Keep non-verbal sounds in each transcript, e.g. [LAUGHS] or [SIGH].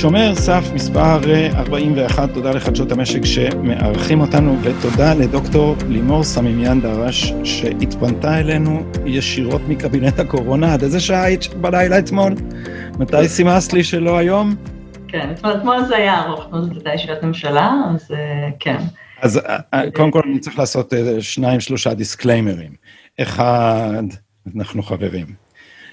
שומר סף מספר 41, תודה לחדשות המשק שמארחים אותנו, ותודה לדוקטור לימור סמימיאן דרש, שהתפנתה אלינו ישירות מקבינט הקורונה. עד איזה שעה היית בלילה אתמול? מתי סימסת לי שלא היום? כן, אתמול זה היה ארוך, אתמול זאת הייתה ישיבת ממשלה, אז אה, כן. אז אה, אה, קודם כל אני צריך לעשות שניים, שלושה דיסקליימרים. אחד, אנחנו חברים.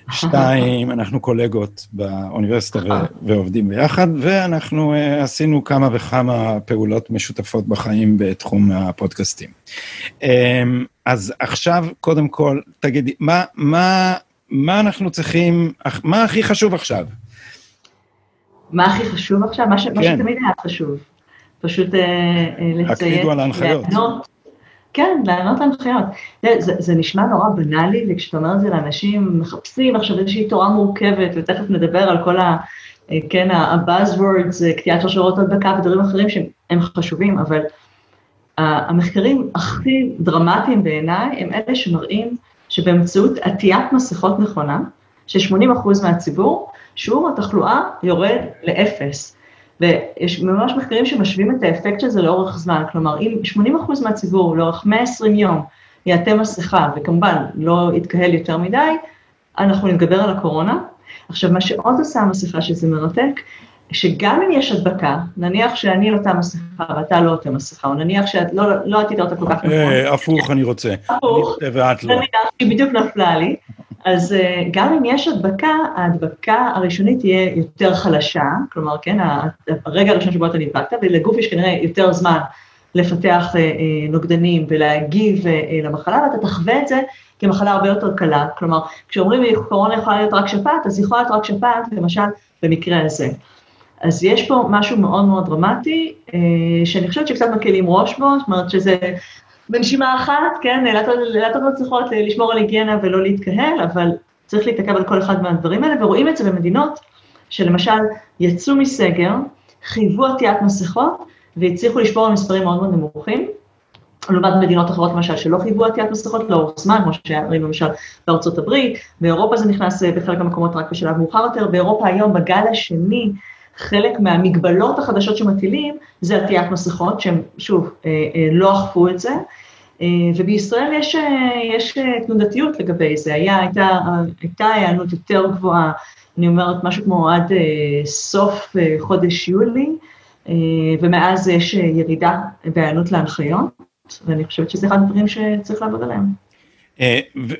[LAUGHS] שתיים, אנחנו קולגות באוניברסיטה ועובדים ביחד, ואנחנו עשינו כמה וכמה פעולות משותפות בחיים בתחום הפודקאסטים. Um, אז עכשיו, קודם כל, תגידי, מה, מה, מה אנחנו צריכים, מה הכי חשוב עכשיו? מה הכי חשוב עכשיו? מה, ש, כן. מה שתמיד היה חשוב. פשוט uh, לציין, הקפידו על ההנחיות. לענות, כן, לענות להנחיות. זה, זה, זה נשמע נורא בנאלי, וכשאתה אומר את זה לאנשים, מחפשים עכשיו איזושהי תורה מורכבת, ותכף נדבר על כל ה... אה, כן, ה-buzzwords, אה, קטיעת שרשרות הדבקה ודברים אחרים שהם חשובים, אבל המחקרים הכי דרמטיים בעיניי הם אלה שמראים שבאמצעות עטיית מסכות נכונה, ש-80% מהציבור, שיעור התחלואה יורד לאפס. ויש ממש מחקרים שמשווים את האפקט של זה לאורך זמן, כלומר, אם 80% מהציבור לאורך 120 יום יעטה מסכה, וכמובן לא יתקהל יותר מדי, אנחנו נתגבר על הקורונה. עכשיו, מה שעוד עושה המסכה, שזה מרתק, שגם אם יש הדבקה, נניח שאני עוטה מסכה ואתה לא עוטה מסכה, או נניח שאת לא, לא עטית אותה כל כך נכון. אה, הפוך, אני רוצה. הפוך, ואת לא. נניח שהיא בדיוק נפלה לי, אז אה, גם אם יש הדבקה, ההדבקה הראשונית תהיה יותר חלשה, כלומר, כן, הרגע הראשון שבו אתה נדבקת, ולגוף יש כנראה יותר זמן לפתח אה, אה, נוגדנים ולהגיב למחלה, ואתה תחווה את זה כמחלה הרבה יותר קלה. כלומר, כשאומרים לי קורונה יכולה להיות רק שפעת, אז יכולה להיות רק שפעת, למשל, במקרה הזה. אז יש פה משהו מאוד מאוד דרמטי, שאני חושבת שקצת מקלים ראש בו, זאת אומרת שזה בנשימה אחת, כן, נאלצות לא צריכות לשמור על היגיינה ולא להתקהל, אבל צריך להתעכב על כל אחד מהדברים האלה, ורואים את זה במדינות שלמשל יצאו מסגר, חייבו עטיית מסכות, והצליחו לשמור על מספרים מאוד מאוד נמוכים, לעומת מדינות אחרות למשל שלא חייבו עטיית מסכות לאורך זמן, כמו שראינו למשל בארצות הברית, באירופה זה נכנס אה, בחלק מהמקומות רק בשלב מאוחר יותר, באירופה היום בגל השני, חלק מהמגבלות החדשות שמטילים זה עטיית מסכות, שהם שוב אה, אה, לא אכפו את זה, אה, ובישראל יש, יש תנודתיות לגבי זה, היה, הייתה, הייתה היענות יותר גבוהה, אני אומרת משהו כמו עד סוף חודש יולי, ומאז יש ירידה בהיענות להנחיות, ואני חושבת שזה אחד הדברים שצריך לעבוד עליהם.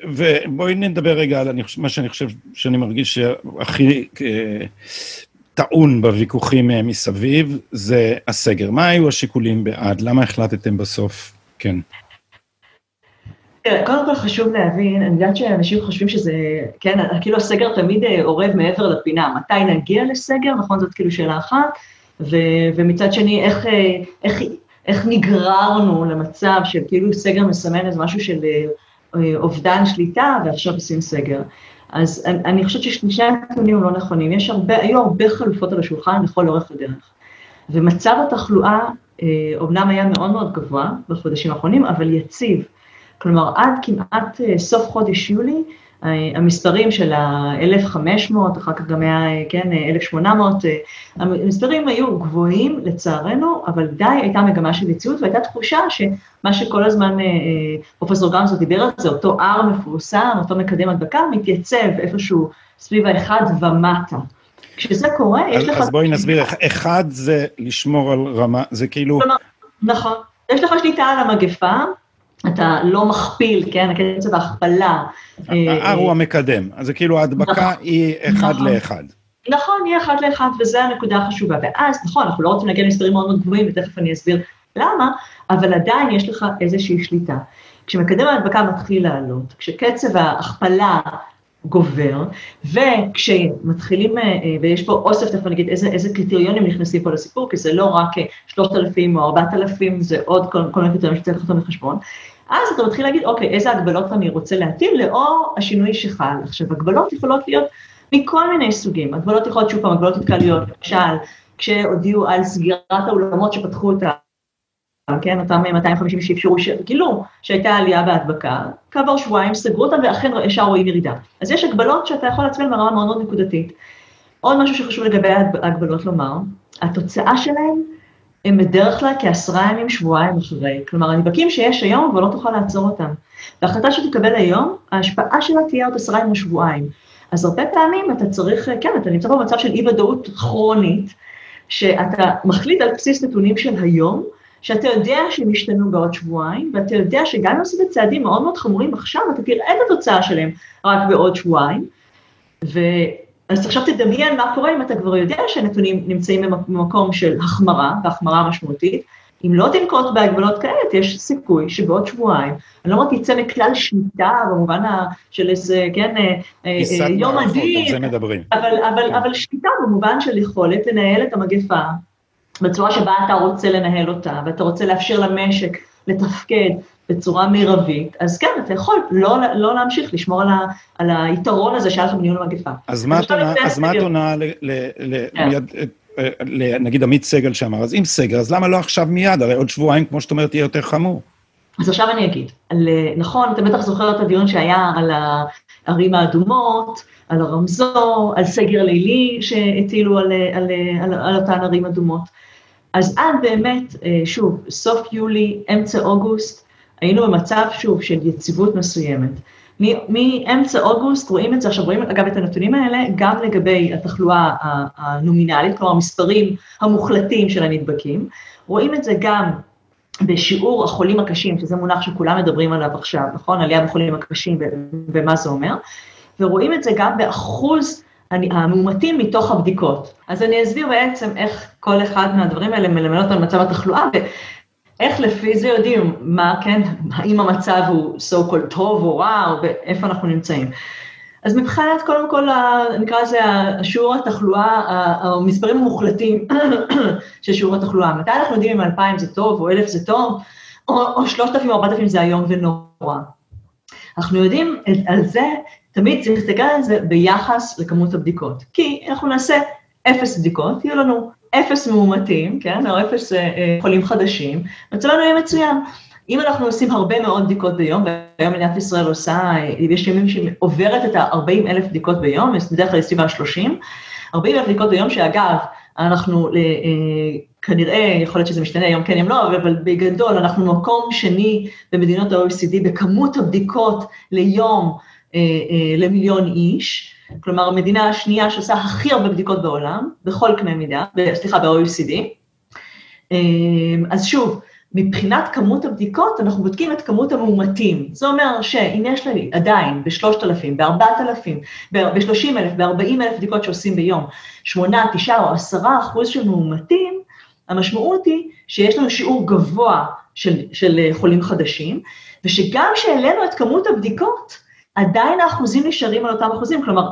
ובואי נדבר רגע על מה שאני חושב שאני מרגיש שהכי טעון בוויכוכים אה, מסביב, זה הסגר. מה היו השיקולים בעד? למה החלטתם בסוף? כן. קודם כל חשוב להבין, אני יודעת שאנשים חושבים שזה, כן, כאילו הסגר תמיד אה, אורב מעבר לפינה, מתי נגיע לסגר, נכון, זאת כאילו שאלה אחת, ו, ומצד שני, איך, אה, איך, איך נגררנו למצב של כאילו סגר מסמן איזה משהו של אובדן שליטה, ועכשיו עושים סגר. אז אני, אני חושבת ששני הנתונים לא נכונים, יש הרבה, היו הרבה חלופות על השולחן לכל אורך הדרך. ומצב התחלואה אומנם אה, היה מאוד מאוד גבוה בחודשים האחרונים, אבל יציב. כלומר, עד כמעט אה, סוף חודש יולי, המספרים של ה-1,500, אחר כך גם היה, כן, 1,800, המספרים היו גבוהים לצערנו, אבל די הייתה מגמה של יציאות והייתה תחושה שמה שכל הזמן אה, אה, פרופסור גמזו דיבר על זה, אותו R מפורסם, אותו מקדם הדבקה, מתייצב איפשהו סביב האחד ומטה. כשזה קורה, יש לך... אז בואי נסביר, אחד זה לשמור על רמה, זה כאילו... נכון, יש לך שליטה על המגפה, אתה לא מכפיל, כן, קצב ההכפלה. ה-R אה, הוא המקדם, אז זה כאילו ההדבקה נכון. היא אחד נכון. לאחד. נכון, היא אחד לאחד, וזו הנקודה החשובה. ואז, נכון, אנחנו לא רוצים להגיע למספרים מאוד מאוד גבוהים, ותכף אני אסביר למה, אבל עדיין יש לך איזושהי שליטה. כשמקדם ההדבקה מתחיל לעלות, כשקצב ההכפלה גובר, וכשמתחילים, אה, אה, ויש פה אוסף, תכף אני אגיד איזה, איזה קריטריונים נכנסים פה לסיפור, כי זה לא רק 3,000 או 4,000, זה עוד כל, כל מיני קריטריונים שצריך לקחת בחשבון. אז אתה מתחיל להגיד, אוקיי, איזה הגבלות אני רוצה להטיל לאור השינוי שחל. עכשיו, הגבלות יכולות להיות מכל מיני סוגים. הגבלות יכולות, שוב פעם, הגבלות התקהלויות, למשל, כשהודיעו על סגירת האולמות שפתחו אותם, כן, אותם 250 שאפשרו, גילו שהייתה עלייה בהדבקה, כעבור שבועיים סגרו אותם ואכן ישר רואים ירידה. אז יש הגבלות שאתה יכול להצביע ברמה מאוד מאוד נקודתית. עוד משהו שחשוב לגבי ההגבלות לומר, התוצאה שלהם הם בדרך כלל כעשרה ימים, שבועיים אחרי. כלומר, הנדבקים שיש היום כבר לא תוכל לעצור אותם. וההחלטה שתקבל היום, ההשפעה שלה תהיה עוד עשרה ימים או שבועיים. אז הרבה פעמים אתה צריך, כן, אתה נמצא במצב של אי-ודאות כרונית, שאתה מחליט על בסיס נתונים של היום, שאתה יודע שהם ישתנו בעוד שבועיים, ואתה יודע שגם אם עשית צעדים מאוד מאוד חמורים עכשיו, אתה תראה את התוצאה שלהם רק בעוד שבועיים. ו... אז עכשיו תדמיין מה קורה אם אתה כבר יודע שהנתונים נמצאים במקום של החמרה, והחמרה משמעותית. אם לא תנקוט בהגבלות כעת, יש סיכוי שבעוד שבועיים, אני לא אומרת תצא מכלל שליטה במובן של איזה, כן, אה, אה, יום הדין, אבל, אבל, כן. אבל שליטה במובן של יכולת לנהל את המגפה בצורה שבה אתה רוצה לנהל אותה, ואתה רוצה לאפשר למשק לתפקד בצורה מרבית, אז כן, אתה יכול לא, לא להמשיך לשמור על, ה, על היתרון הזה שהיה לך בניהול המגפה. אז מה את עונה כן. נגיד עמית סגל שאמר, אז אם סגר, אז למה לא עכשיו מיד? הרי עוד שבועיים, כמו שאת אומרת, יהיה יותר חמור. אז עכשיו אני אגיד, על, נכון, אתה בטח זוכר את הדיון שהיה על הערים האדומות, על הרמזור, על סגר לילי שהטילו על, על, על, על אותן ערים אדומות. אז עד באמת, אה, שוב, סוף יולי, אמצע אוגוסט, היינו במצב, שוב, של יציבות מסוימת. מאמצע אוגוסט רואים את זה, עכשיו רואים אגב את הנתונים האלה גם לגבי התחלואה הנומינלית, כלומר המספרים המוחלטים של הנדבקים, רואים את זה גם בשיעור החולים הקשים, שזה מונח שכולם מדברים עליו עכשיו, נכון? עלייה בחולים הקשים ומה זה אומר, ורואים את זה גם באחוז המאומתים מתוך הבדיקות. אז אני אסביר בעצם איך כל אחד מהדברים האלה מלמד אותנו מצב התחלואה, ואיך לפי זה יודעים מה, כן, האם המצב הוא so called טוב או רע, או איפה אנחנו נמצאים. אז מבחינת, קודם כל, נקרא לזה שיעור התחלואה, המספרים המוחלטים [COUGHS] של שיעור התחלואה. מתי אנחנו יודעים אם 2,000 זה טוב, או 1,000 זה טוב, או, או 3,000 או 4,000 זה איום ונורא. אנחנו יודעים על זה תמיד צריך להסתכל על זה ביחס לכמות הבדיקות. כי אנחנו נעשה אפס בדיקות, יהיו לנו אפס מאומתים, כן, או אפס אה, אה, חולים חדשים, מצבנו יהיה מצוין. אם אנחנו עושים הרבה מאוד בדיקות ביום, והיום מדינת ישראל עושה, אה, יש ימים שהיא עוברת את ה-40 אלף בדיקות ביום, בדרך כלל סביב ה-30, 40 אלף בדיקות ביום, שאגב, אנחנו אה, כנראה, יכול להיות שזה משתנה היום כן, יום לא, אבל בגדול, אנחנו מקום שני במדינות ה-OECD בכמות הבדיקות ליום, למיליון איש, כלומר המדינה השנייה שעושה הכי הרבה בדיקות בעולם, בכל קנה מידה, סליחה, ב-OECD. אה, אז שוב, מבחינת כמות הבדיקות, אנחנו בודקים את כמות המאומתים. זה אומר שאם יש לי עדיין ב-3,000, ב-4,000, ב-30,000, ב-40,000 בדיקות שעושים ביום, 8, 9 או 10 אחוז של מאומתים, המשמעות היא שיש לנו שיעור גבוה של, של חולים חדשים, ושגם כשהעלינו את כמות הבדיקות, עדיין האחוזים נשארים על אותם אחוזים, כלומר,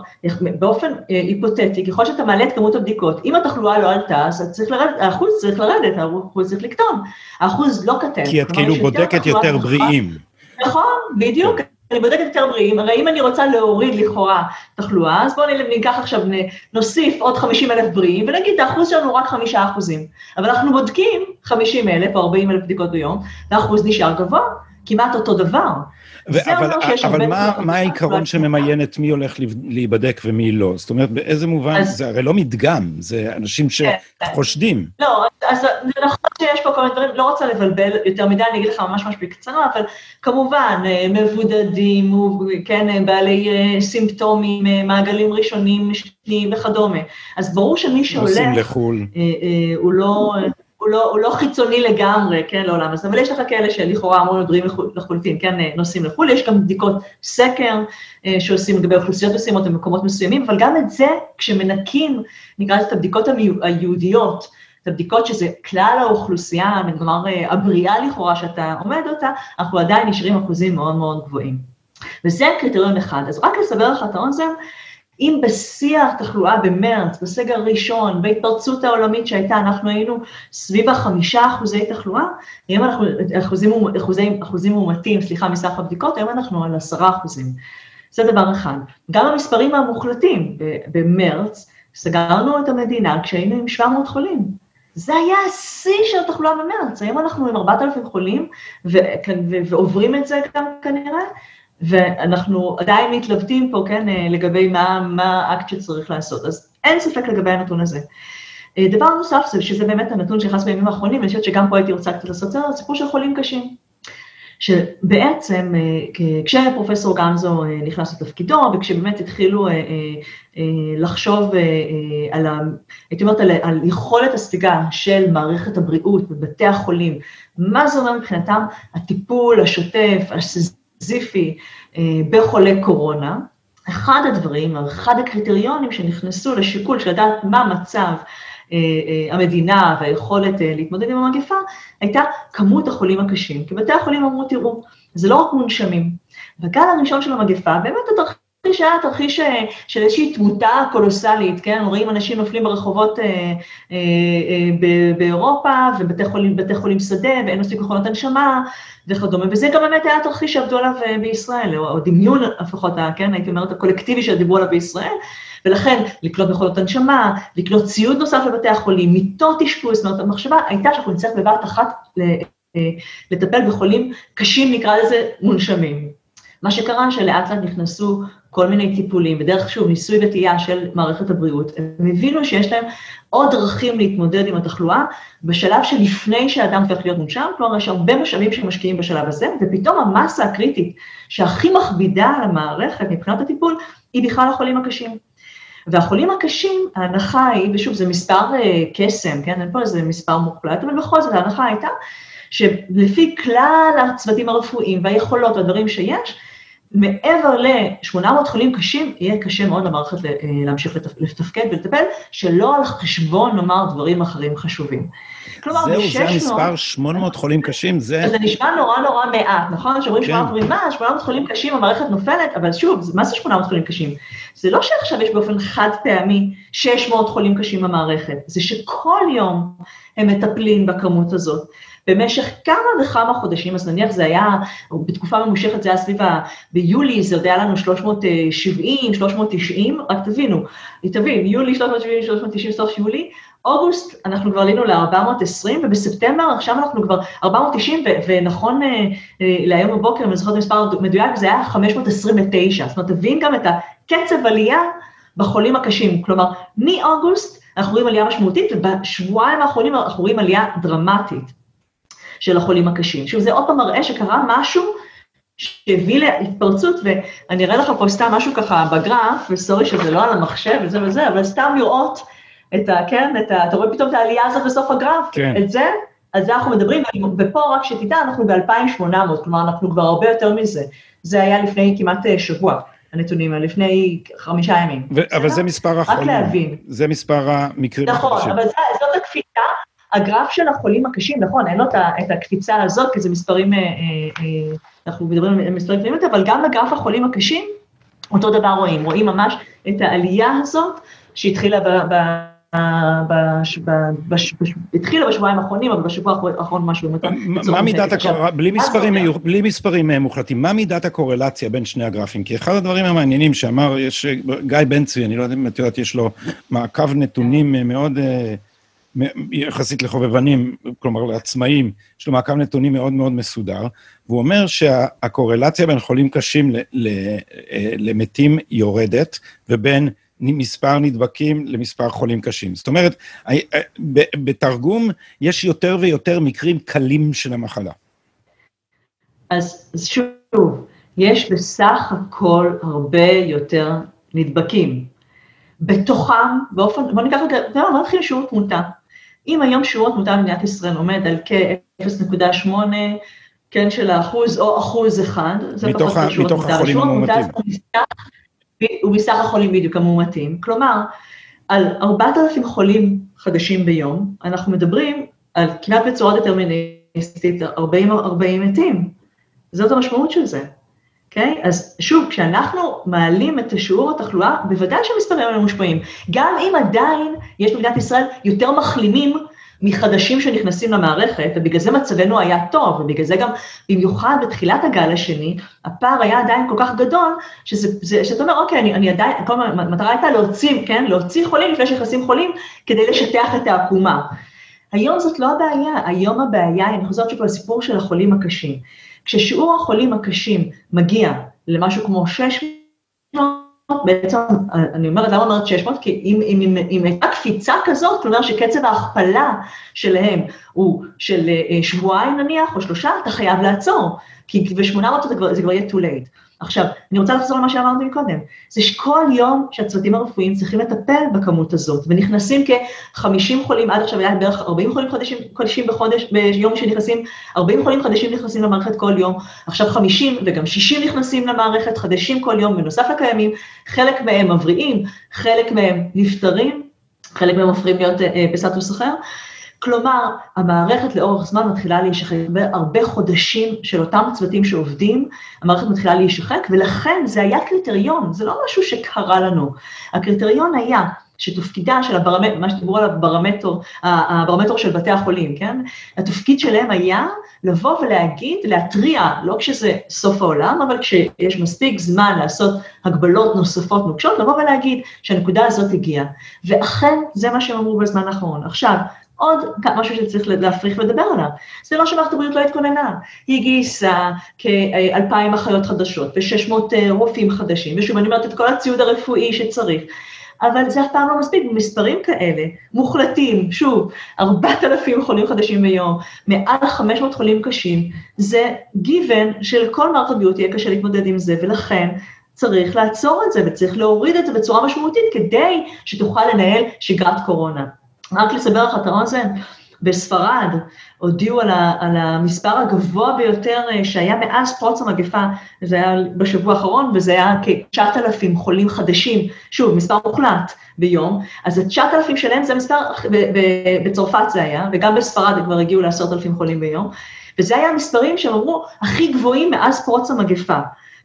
באופן אה, היפותטי, ככל שאתה מעלה את כמות הבדיקות, אם התחלואה לא עלתה, אז צריך לרדת, האחוז צריך לרדת, האחוז צריך לקטון, האחוז לא קטן. כי את כאילו בודקת יותר בריאים. נכון, בדיוק. אני בודקת יותר בריאים, הרי אם אני רוצה להוריד לכאורה תחלואה, אז בואו ניקח עכשיו, נוסיף עוד 50 אלף בריאים, ונגיד, האחוז שלנו רק 5 אחוזים. אבל אנחנו בודקים 50 אלף או 40 אלף בדיקות ביום, והאחוז נשאר גבוה, כמעט אותו דבר. אבל, אבל מה, מה העיקרון שממיין את מי הולך להיבדק ומי לא? זאת אומרת, באיזה מובן, אז, זה הרי לא מדגם, זה אנשים כן, כן. שחושדים. לא, אז זה נכון שיש פה כל מיני דברים, לא רוצה לבלבל יותר מדי, אני אגיד לך ממש ממש בקצרה, אבל כמובן, אה, מבודדים, כן, אה, בעלי אה, סימפטומים, מעגלים ראשונים, שניים וכדומה. אז ברור שמי שהולך... נוסעים לחו"ל. הוא לא... הוא לא, הוא לא חיצוני לגמרי, כן, לעולם הזה, אבל יש לך כאלה שלכאורה אמורים בריאים לחלוטין, כן, נוסעים לחו"ל, יש גם בדיקות סקר אה, שעושים לגבי אוכלוסיות מסוימות במקומות מסוימים, אבל גם את זה, כשמנקים, נקרא לזה את הבדיקות היהודיות, את הבדיקות שזה כלל האוכלוסייה, כלומר אה, הבריאה לכאורה שאתה עומד אותה, אנחנו עדיין נשארים אחוזים מאוד מאוד גבוהים. וזה קריטריון אחד. אז רק לסבר לך את האוזן, אם בשיא התחלואה במרץ, בסגר הראשון, בהתפרצות העולמית שהייתה, אנחנו היינו סביב החמישה אחוזי תחלואה, היום אנחנו, אחוזים, אחוזים, אחוזים סליחה, מסך הבדיקות, היום אנחנו על עשרה אחוזים. זה דבר אחד. גם המספרים המוחלטים במרץ, סגרנו את המדינה כשהיינו עם 700 חולים. זה היה השיא של התחלואה במרץ, היום אנחנו עם 4,000 חולים, ו- ו- ועוברים את זה גם כנראה, ואנחנו עדיין מתלבטים פה, כן, אה, לגבי מה, מה האקט שצריך לעשות. אז אין ספק לגבי הנתון הזה. אה, דבר נוסף זה שזה באמת הנתון שנכנס בימים האחרונים, אני חושבת שגם פה הייתי רוצה קצת לעשות סדר, סיפור של חולים קשים. שבעצם אה, כשפרופסור גמזו נכנס לתפקידו וכשבאמת התחילו לחשוב על, ה, הייתי אומרת, על, על יכולת הספיגה של מערכת הבריאות בבתי החולים, מה זה אומר מבחינתם הטיפול השוטף, הסיזיפי בחולי קורונה, אחד הדברים, אחד הקריטריונים שנכנסו לשיקול של לדעת מה מצב אה, אה, המדינה והיכולת אה, להתמודד עם המגפה, הייתה כמות החולים הקשים. כי בתי החולים אמרו, תראו, זה לא רק מונשמים. בגל הראשון של המגפה, באמת התרחיש היה תרחיש של איזושהי תמותה קולוסלית, כן? רואים אנשים נופלים ברחובות אה, אה, אה, באירופה, ובתי חולים, שדה, ואין מספיק מכונות הנשמה, וכדומה, וזה גם באמת היה התרחיש שעבדו עליו בישראל, או, דמיון לפחות, כן, הייתי אומרת, הקולקטיבי שדיברו עליו בישראל, ולכן לקלוט מכונות הנשמה, לקלוט ציוד נוסף לבתי החולים, מיטות אשפוז, זאת אומרת, המחשבה הייתה שאנחנו נצטרך בבת אחת לטפל בחולים קשים, נקרא לזה מונשמים. מה שקרה שלאט לאט נכנסו כל מיני טיפולים, בדרך שוב ניסוי וטעייה של מערכת הבריאות, הם הבינו שיש להם עוד דרכים להתמודד עם התחלואה בשלב שלפני שאדם הופך להיות מונשם, כלומר יש הרבה משאבים שמשקיעים בשלב הזה, ופתאום המסה הקריטית שהכי מכבידה על המערכת מבחינת הטיפול, היא בכלל החולים הקשים. והחולים הקשים, ההנחה היא, ושוב, זה מספר uh, קסם, כן, אין פה איזה מספר מוחלט, אבל בכל זאת ההנחה הייתה שלפי כלל הצוותים הרפואיים והיכולות והדברים שיש, מעבר ל-800 חולים קשים, יהיה קשה מאוד למערכת אה, להמשיך לתפקד ולטפל, שלא על חשבון, נאמר, דברים אחרים חשובים. כלומר, זהו, זה המספר 800 חולים קשים, זה... זה נשמע נורא נורא מעט, נכון? כשאומרים 800 חולים, מה, 800 חולים קשים, המערכת נופלת, אבל שוב, מה זה 800 חולים קשים? זה לא שעכשיו יש באופן חד פעמי 600 חולים קשים במערכת, זה שכל יום הם מטפלים בכמות הזאת. במשך כמה וכמה חודשים, אז נניח זה היה, בתקופה ממושכת זה היה סביב ה... ביולי זה עוד היה לנו 370, 390, רק תבינו, תבין, יולי 370, 390, סוף יולי, אוגוסט אנחנו כבר עלינו ל-420, ובספטמבר עכשיו אנחנו כבר 490, ונכון אה, אה, להיום בבוקר, אם אני זוכרת מספר מדויק, זה היה 529, זאת אומרת, תבין גם את הקצב עלייה בחולים הקשים, כלומר, מאוגוסט אנחנו רואים עלייה משמעותית, ובשבועיים האחרונים אנחנו רואים עלייה דרמטית. של החולים הקשים. שוב, זה עוד פעם מראה שקרה משהו שהביא להתפרצות, ואני אראה לך פה סתם משהו ככה בגרף, וסורי שזה לא על המחשב וזה וזה, אבל סתם לראות את ה... כן, את ה... אתה רואה פתאום את העלייה הזאת בסוף הגרף? כן. את זה, על זה אנחנו מדברים, ופה רק שתדע, אנחנו ב-2,800, כלומר, אנחנו כבר הרבה יותר מזה. זה היה לפני כמעט אה, שבוע. הנתונים האלה, לפני חמישה ימים. ו- אבל זה מספר החולים. רק להבין. זה מספר המקרים נכון, אבל זאת הקפיצה, הגרף של החולים הקשים, נכון, אין לו את הקפיצה הזאת, כי זה מספרים, אה, אה, אה, אנחנו מדברים על מספרים פנימית, אבל גם בגרף החולים הקשים, אותו דבר רואים, רואים ממש את העלייה הזאת שהתחילה ב... ב התחילה בשבועיים האחרונים, אבל בשבוע האחרון משהו יותר... מה מידת הקורלציה, בלי מספרים מוחלטים, מה מידת הקורלציה בין שני הגרפים? כי אחד הדברים המעניינים שאמר, יש גיא בן צבי, אני לא יודע אם את יודעת, יש לו מעקב נתונים מאוד... יחסית לחובבנים, כלומר לעצמאים, יש לו מעקב נתונים מאוד מאוד מסודר, והוא אומר שהקורלציה בין חולים קשים אה, למתים יורדת, ובין מספר נדבקים למספר חולים קשים. זאת אומרת, אה, אה, בתרגום יש יותר ויותר מקרים קלים של המחלה. אז שוב, יש בסך הכל הרבה יותר נדבקים. בתוכם, באופן, בוא ניקח רגע, בוא נתחיל שיעור תמותה. אם היום שיעור התמותה במדינת ישראל עומד על כ-0.8, כן, של האחוז, או אחוז אחד, זה פחות חשוב. מתוך החולים המאומתים. הוא מסך החולים בדיוק המאומתים. כלומר, על 4,000 חולים חדשים ביום, אנחנו מדברים על כמעט בצורה דטרמיניסטית 40, 40 מתים. זאת המשמעות של זה. אוקיי? Okay? אז שוב, כשאנחנו מעלים את שיעור התחלואה, בוודאי שהמספרים האלה מושפעים. גם אם עדיין יש במדינת ישראל יותר מחלימים מחדשים שנכנסים למערכת, ובגלל זה מצבנו היה טוב, ובגלל זה גם, במיוחד בתחילת הגל השני, הפער היה עדיין כל כך גדול, שזה, זה, שאתה אומר, אוקיי, אני, אני עדיין, כל המטרה הייתה להוציא, כן, להוציא חולים לפני שנכנסים חולים, כדי לשטח את העקומה. היום זאת לא הבעיה, היום הבעיה, אני חוזרת שוב לסיפור של החולים הקשים. כששיעור החולים הקשים מגיע למשהו כמו 600, בעצם, אני אומרת, למה אומרת 600? כי אם, אם, אם, אם הייתה קפיצה כזאת, כלומר שקצב ההכפלה שלהם הוא של אה, שבועיים נניח, או שלושה, אתה חייב לעצור, כי ב-800 זה, זה כבר יהיה too late. עכשיו, אני רוצה לחזור למה שאמרתי קודם, זה שכל יום שהצוותים הרפואיים צריכים לטפל בכמות הזאת, ונכנסים כ-50 חולים, עד עכשיו היה בערך 40 חולים חדשים, חדשים בחודש, ביום שנכנסים, 40 חולים חדשים נכנסים למערכת כל יום, עכשיו 50 וגם 60 נכנסים למערכת, חדשים כל יום, בנוסף לקיימים, חלק מהם מבריאים, חלק מהם נפטרים, חלק מהם הופכים להיות אה, בסטטוס אחר, כלומר, המערכת לאורך זמן מתחילה להישחק, הרבה חודשים של אותם צוותים שעובדים, המערכת מתחילה להישחק, ולכן זה היה קריטריון, זה לא משהו שקרה לנו. הקריטריון היה שתפקידה של הברמטר, מה שדיברו על הברמטר, הברמטר של בתי החולים, כן? התפקיד שלהם היה לבוא ולהגיד, להתריע, לא כשזה סוף העולם, אבל כשיש מספיק זמן לעשות הגבלות נוספות נוקשות, לבוא ולהגיד שהנקודה הזאת הגיעה. ואכן, זה מה שהם אמרו בזמן האחרון. עכשיו, עוד משהו שצריך להפריך ולדבר עליו. זה לא שמערכת הבריאות לא התכוננה, היא גייסה כאלפיים אחיות חדשות ו-600 אה, רופאים חדשים, ושוב, אני אומרת את כל הציוד הרפואי שצריך, אבל זה אף פעם לא מספיק, במספרים כאלה, מוחלטים, שוב, 4,000 חולים חדשים ביום, מעל 500 חולים קשים, זה גיוון שלכל מערכת הבריאות יהיה קשה להתמודד עם זה, ולכן צריך לעצור את זה וצריך להוריד את זה בצורה משמעותית כדי שתוכל לנהל שגרת קורונה. רק לסבר לך את האוזן, בספרד הודיעו על, ה, על המספר הגבוה ביותר אה, שהיה מאז פרוץ המגפה, זה היה בשבוע האחרון, וזה היה כ-9,000 חולים חדשים, שוב, מספר מוחלט ביום, אז ה-9,000 שלהם זה מספר, בצרפת זה היה, וגם בספרד כבר הגיעו ל-10,000 חולים ביום, וזה היה המספרים שהם אמרו הכי גבוהים מאז פרוץ המגפה.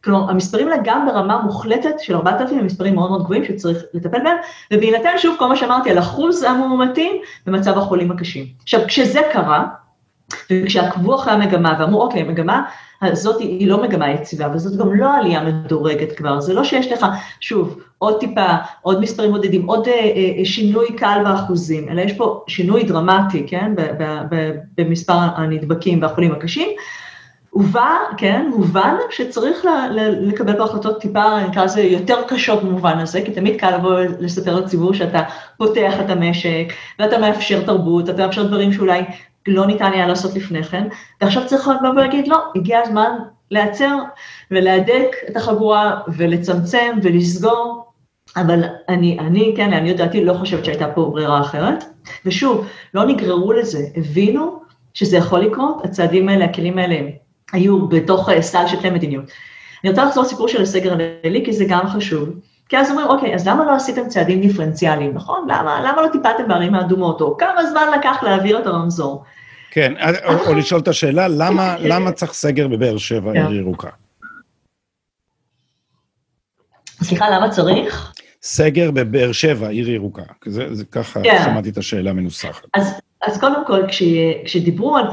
כלומר, המספרים האלה גם ברמה מוחלטת של 4,000 הם מספרים מאוד מאוד גבוהים שצריך לטפל בהם, ובהינתן שוב כל מה שאמרתי על אחוז המאומתים במצב החולים הקשים. עכשיו, כשזה קרה, וכשעקבו אחרי המגמה ואמרו, אוקיי, המגמה הזאת היא לא מגמה יציבה, אבל זאת גם לא עלייה מדורגת כבר, זה לא שיש לך, שוב, עוד טיפה, עוד מספרים מודדים, עוד אה, אה, שינוי קל באחוזים, אלא יש פה שינוי דרמטי, כן, במספר הנדבקים והחולים הקשים, הובא, כן, הובן שצריך ל, ל, לקבל פה החלטות טיפה, נקרא לזה, יותר קשות במובן הזה, כי תמיד קל לבוא לספר לציבור שאתה פותח את המשק, ואתה מאפשר תרבות, אתה מאפשר דברים שאולי לא ניתן היה לעשות לפני כן, ועכשיו צריך לבוא ולהגיד, לא, הגיע הזמן להיעצר ולהדק את החגורה ולצמצם ולסגור, אבל אני, אני, כן, לעניות דעתי, לא חושבת שהייתה פה ברירה אחרת, ושוב, לא נגררו לזה, הבינו שזה יכול לקרות, הצעדים האלה, הכלים האלה היו בתוך אה, סל של כלי מדיניות. אני רוצה לחזור לסיפור של הסגר הלילי, כי זה גם חשוב. כי אז אומרים, אוקיי, אז למה לא עשיתם צעדים דיפרנציאליים, נכון? למה, למה לא טיפלתם בערים האדומות, או כמה זמן לקח להעביר את הרמזור? כן, או, או לשאול את השאלה, למה, למה צריך סגר בבאר שבע, עיר ירוקה? סליחה, למה צריך? סגר בבאר שבע, עיר ירוקה. זה, זה ככה כן. שמעתי את השאלה מנוסחת. אז, אז קודם כל, כש, כשדיברו על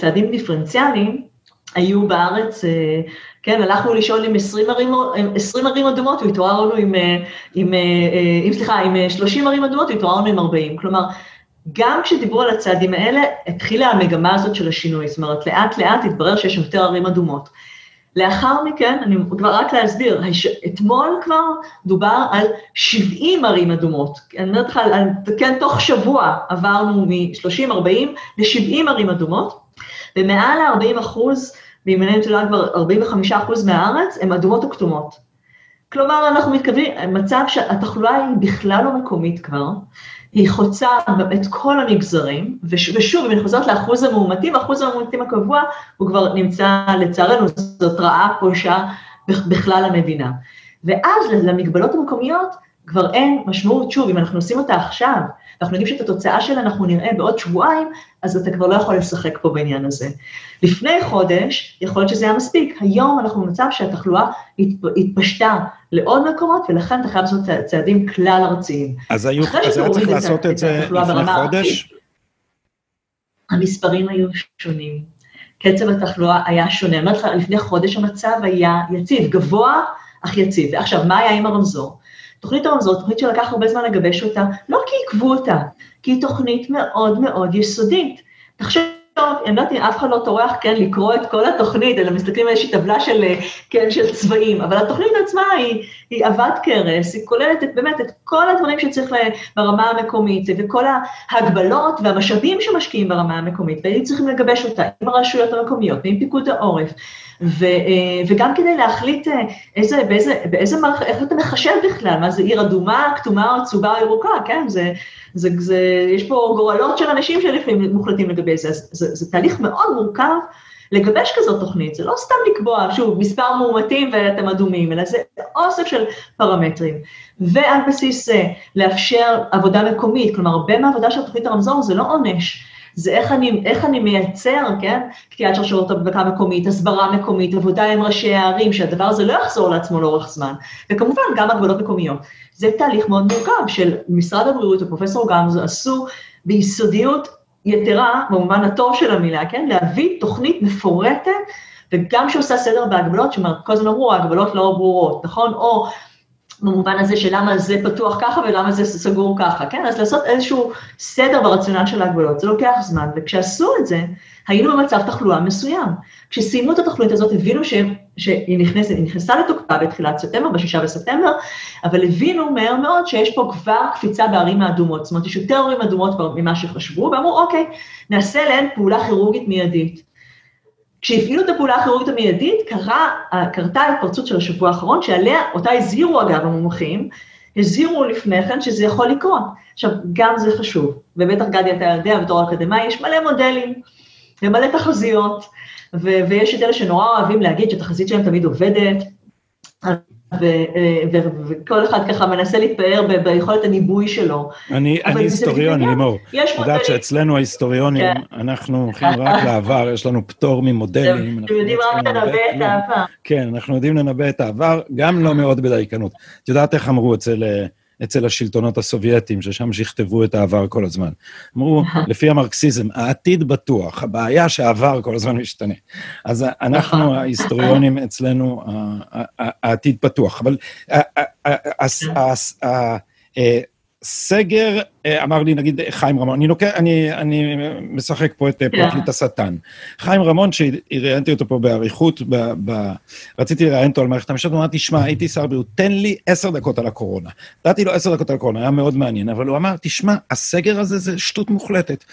צעדים דיפרנציאליים, היו בארץ, אה, כן, הלכנו לשאול עם 20 ערים, 20 ערים אדומות והתעוררנו עם, אה, עם, אה, עם, סליחה, עם 30 ערים אדומות והתעוררנו עם 40. כלומר, גם כשדיברו על הצעדים האלה, התחילה המגמה הזאת של השינוי, זאת אומרת, לאט לאט התברר שיש יותר ערים אדומות. לאחר מכן, אני כבר רק להסביר, אתמול כבר דובר על 70 ערים אדומות. אני אומרת לך, כן, תוך שבוע עברנו מ-30-40 ל-70 ערים אדומות, ומעל ל-40 אחוז, ואם אני יודעת כבר 45 אחוז מהארץ, הן אדומות או כתומות. כלומר, אנחנו מתכוונים, מצב שהתחלואה היא בכלל לא מקומית כבר, היא חוצה את כל המגזרים, ושוב, אם אני חוזרת לאחוז המאומתים, אחוז המאומתים הקבוע הוא כבר נמצא, לצערנו, זאת רעה פולשה בכלל המדינה. ואז למגבלות המקומיות כבר אין משמעות, שוב, אם אנחנו עושים אותה עכשיו, ואנחנו יודעים שאת התוצאה שלה אנחנו נראה בעוד שבועיים, אז אתה כבר לא יכול לשחק פה בעניין הזה. לפני חודש, יכול להיות שזה היה מספיק, היום אנחנו במצב שהתחלואה התפשטה לעוד מקומות, ולכן אתה חייב לעשות צעדים כלל ארציים. אז, היו, אז היה צריך לעשות את זה לפני חודש? המספרים היו שונים, קצב התחלואה היה שונה. אני אומרת לך, לפני חודש המצב היה יציב, גבוה אך יציב. ועכשיו, מה היה עם הרמזור? תוכנית הרמזור, תוכנית שלקח הרבה זמן לגבש אותה, לא כי עיכבו אותה, כי היא תוכנית מאוד מאוד יסודית. תחשוב אני לא יודעת אם אף אחד לא טורח, כן, לקרוא את כל התוכנית, אלא מסתכלים על איזושהי טבלה של, אה, כן, של צבעים, אבל התוכנית עצמה היא, היא עבד כרס, היא כוללת את, באמת את כל הדברים שצריך ברמה המקומית, וכל ההגבלות והמשאבים שמשקיעים ברמה המקומית, והיינו צריכים לגבש אותה עם הרשויות המקומיות ועם פיקוד העורף, ו, אה, וגם כדי להחליט אה, איזה, באיזה, באיזה מערכת, איך אתה מחשב בכלל, מה זה עיר אדומה, כתומה או צהובה או ירוקה, כן, זה, זה, זה, יש פה גורלות של אנשים שלפעמים מוחלטים לגבי זה, אז זה, זה תהליך מאוד מורכב לגבש כזאת תוכנית, זה לא סתם לקבוע, שוב, מספר מאומתים ואתם אדומים, אלא זה אוסף של פרמטרים. ועל בסיס זה לאפשר עבודה מקומית, כלומר, הרבה מהעבודה של תוכנית הרמזור זה לא עונש, זה איך אני, איך אני מייצר, כן, קטיעת שרשרות הדבקה מקומית, הסברה מקומית, עבודה עם ראשי הערים, שהדבר הזה לא יחזור לעצמו לאורך זמן, וכמובן גם הגבלות מקומיות. זה תהליך מאוד מורכב של משרד הבריאות ופרופסור גמזו עשו ביסודיות יתרה, במובן הטוב של המילה, כן, להביא תוכנית מפורטת, וגם שעושה סדר בהגבלות, שאומרת, כל הזמן אמרו, ההגבלות לא ברורות, נכון? או במובן הזה של למה זה פתוח ככה ולמה זה סגור ככה, כן? אז לעשות איזשהו סדר ברציונל של ההגבלות, זה לוקח זמן, וכשעשו את זה, היינו במצב תחלואה מסוים. כשסיימו את התוכנית הזאת, הבינו ש, שהיא נכנסת, היא נכנסה לתוקפה בתחילת ספטמבר, בשישה בספטמבר, אבל הבינו מהר מאוד שיש פה כבר קפיצה בערים האדומות, זאת אומרת, יש יותר ערים אדומות ממה שחשבו, ואמרו, אוקיי, נעשה להן פעולה כירורגית מיידית. כשהפעילו את הפעולה הכירורגית המיידית, קרה, קרתה ההתפרצות של השבוע האחרון, שעליה, אותה הזהירו אגב המומחים, הזהירו לפני כן שזה יכול לקרות. עכשיו, גם זה חשוב, ובטח גדי אתה יודע, בתור אקדמאי, יש מלא מודלים ומלא תחזיות, ו- ויש את אלה שנורא אוהבים להגיד שהתחזית שלהם תמיד עובדת, וכל אחד ככה מנסה להתפאר ביכולת הניבוי שלו. אני היסטוריון, לימור. את יודעת שאצלנו ההיסטוריונים, כן. אנחנו הולכים רק [LAUGHS] לעבר, יש לנו פטור ממודלים. אתם יודעים רק לנבא את העבר. כן, אנחנו יודעים לנבא את העבר, גם לא מאוד בדייקנות. את יודעת איך אמרו אצל... אצל השלטונות הסובייטים, ששם שכתבו את העבר כל הזמן. אמרו, לפי המרקסיזם, העתיד בטוח, הבעיה שהעבר כל הזמן משתנה. אז אנחנו, נכון. ההיסטוריונים אצלנו, העתיד פתוח. אבל סגר, אה, אמר לי, נגיד, חיים רמון, אני, נוקע, אני, אני משחק פה את yeah. אה, כן. פרקליט השטן. חיים רמון, שראיינתי אותו פה באריכות, ב, ב, רציתי לראיין אותו על מערכת המשפט, הוא אמר, תשמע, הייתי שר בריאות, תן לי עשר דקות על הקורונה. נתתי לו עשר דקות על הקורונה, היה מאוד מעניין, אבל הוא אמר, תשמע, הסגר הזה זה שטות מוחלטת.